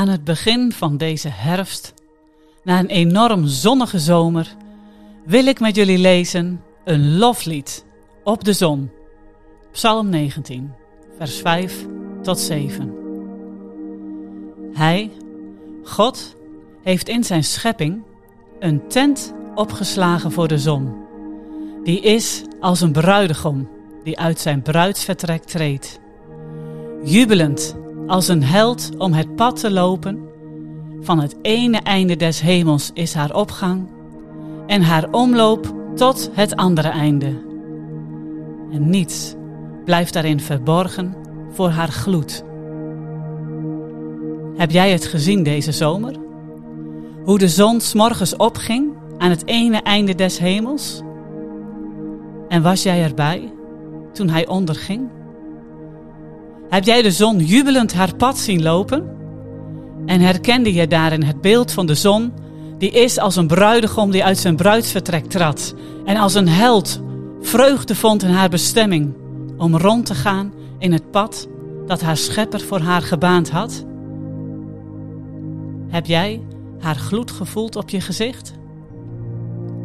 Aan het begin van deze herfst, na een enorm zonnige zomer, wil ik met jullie lezen een loflied op de zon. Psalm 19, vers 5 tot 7. Hij, God, heeft in zijn schepping een tent opgeslagen voor de zon. Die is als een bruidegom die uit zijn bruidsvertrek treedt. Jubelend als een held om het pad te lopen. Van het ene einde des hemels is haar opgang en haar omloop tot het andere einde. En niets blijft daarin verborgen voor haar gloed. Heb jij het gezien deze zomer? Hoe de zon s'morgens opging aan het ene einde des hemels? En was jij erbij toen hij onderging? Heb jij de zon jubelend haar pad zien lopen? En herkende je daarin het beeld van de zon, die is als een bruidegom die uit zijn bruidsvertrek trad en als een held vreugde vond in haar bestemming om rond te gaan in het pad dat haar schepper voor haar gebaand had? Heb jij haar gloed gevoeld op je gezicht?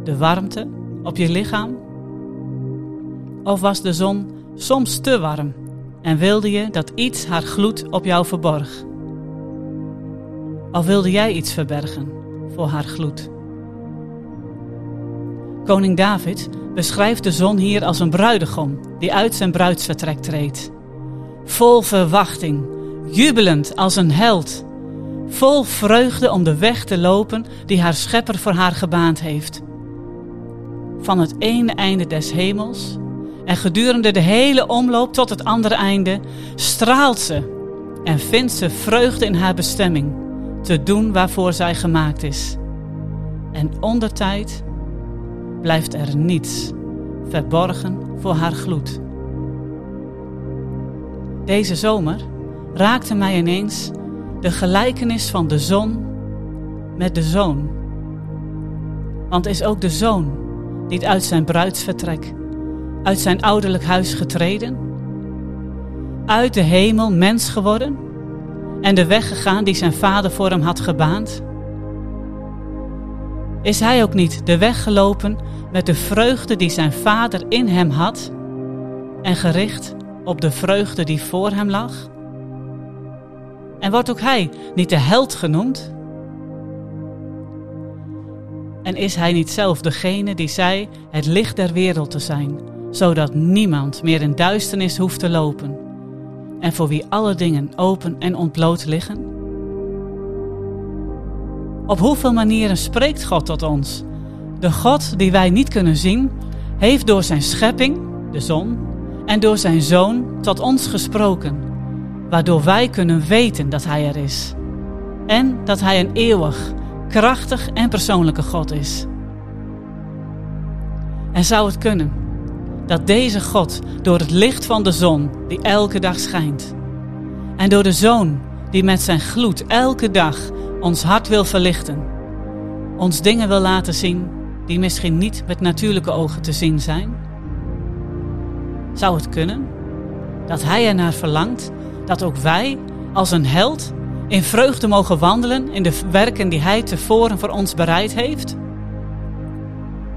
De warmte op je lichaam? Of was de zon soms te warm en wilde je dat iets haar gloed op jou verborg? Of wilde jij iets verbergen voor haar gloed? Koning David beschrijft de zon hier als een bruidegom die uit zijn bruidsvertrek treedt. Vol verwachting, jubelend als een held, vol vreugde om de weg te lopen die haar schepper voor haar gebaand heeft. Van het ene einde des hemels en gedurende de hele omloop tot het andere einde straalt ze en vindt ze vreugde in haar bestemming, te doen waarvoor zij gemaakt is. En ondertijd blijft er niets verborgen voor haar gloed. Deze zomer raakte mij ineens de gelijkenis van de zon met de zoon. Want is ook de zoon niet uit zijn bruidsvertrek uit zijn ouderlijk huis getreden, uit de hemel mens geworden en de weg gegaan die zijn vader voor hem had gebaand? Is hij ook niet de weg gelopen met de vreugde die zijn vader in hem had en gericht op de vreugde die voor hem lag? En wordt ook hij niet de held genoemd? En is hij niet zelf degene die zei het licht der wereld te zijn? Zodat niemand meer in duisternis hoeft te lopen en voor wie alle dingen open en ontbloot liggen? Op hoeveel manieren spreekt God tot ons? De God die wij niet kunnen zien, heeft door zijn schepping, de zon, en door zijn zoon tot ons gesproken, waardoor wij kunnen weten dat Hij er is en dat Hij een eeuwig, krachtig en persoonlijke God is. En zou het kunnen dat deze God door het licht van de zon die elke dag schijnt en door de zoon die met zijn gloed elke dag ons hart wil verlichten, ons dingen wil laten zien die misschien niet met natuurlijke ogen te zien zijn? Zou het kunnen dat Hij ernaar verlangt dat ook wij als een held in vreugde mogen wandelen in de werken die Hij tevoren voor ons bereid heeft?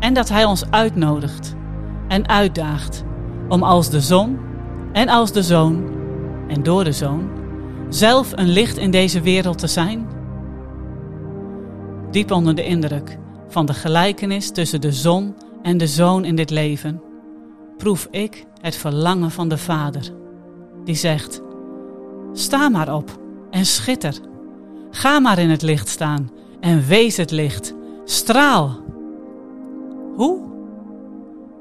En dat Hij ons uitnodigt en uitdaagt om als de zon en als de zoon en door de zoon zelf een licht in deze wereld te zijn? Diep onder de indruk van de gelijkenis tussen de zon en de zoon in dit leven, proef ik het verlangen van de Vader, die zegt: Sta maar op en schitter. Ga maar in het licht staan en wees het licht. Straal. Hoe?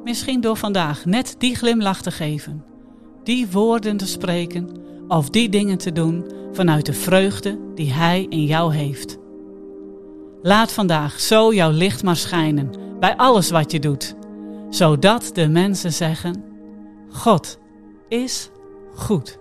Misschien door vandaag net die glimlach te geven, die woorden te spreken of die dingen te doen vanuit de vreugde die Hij in jou heeft. Laat vandaag zo jouw licht maar schijnen bij alles wat je doet, zodat de mensen zeggen: God is goed.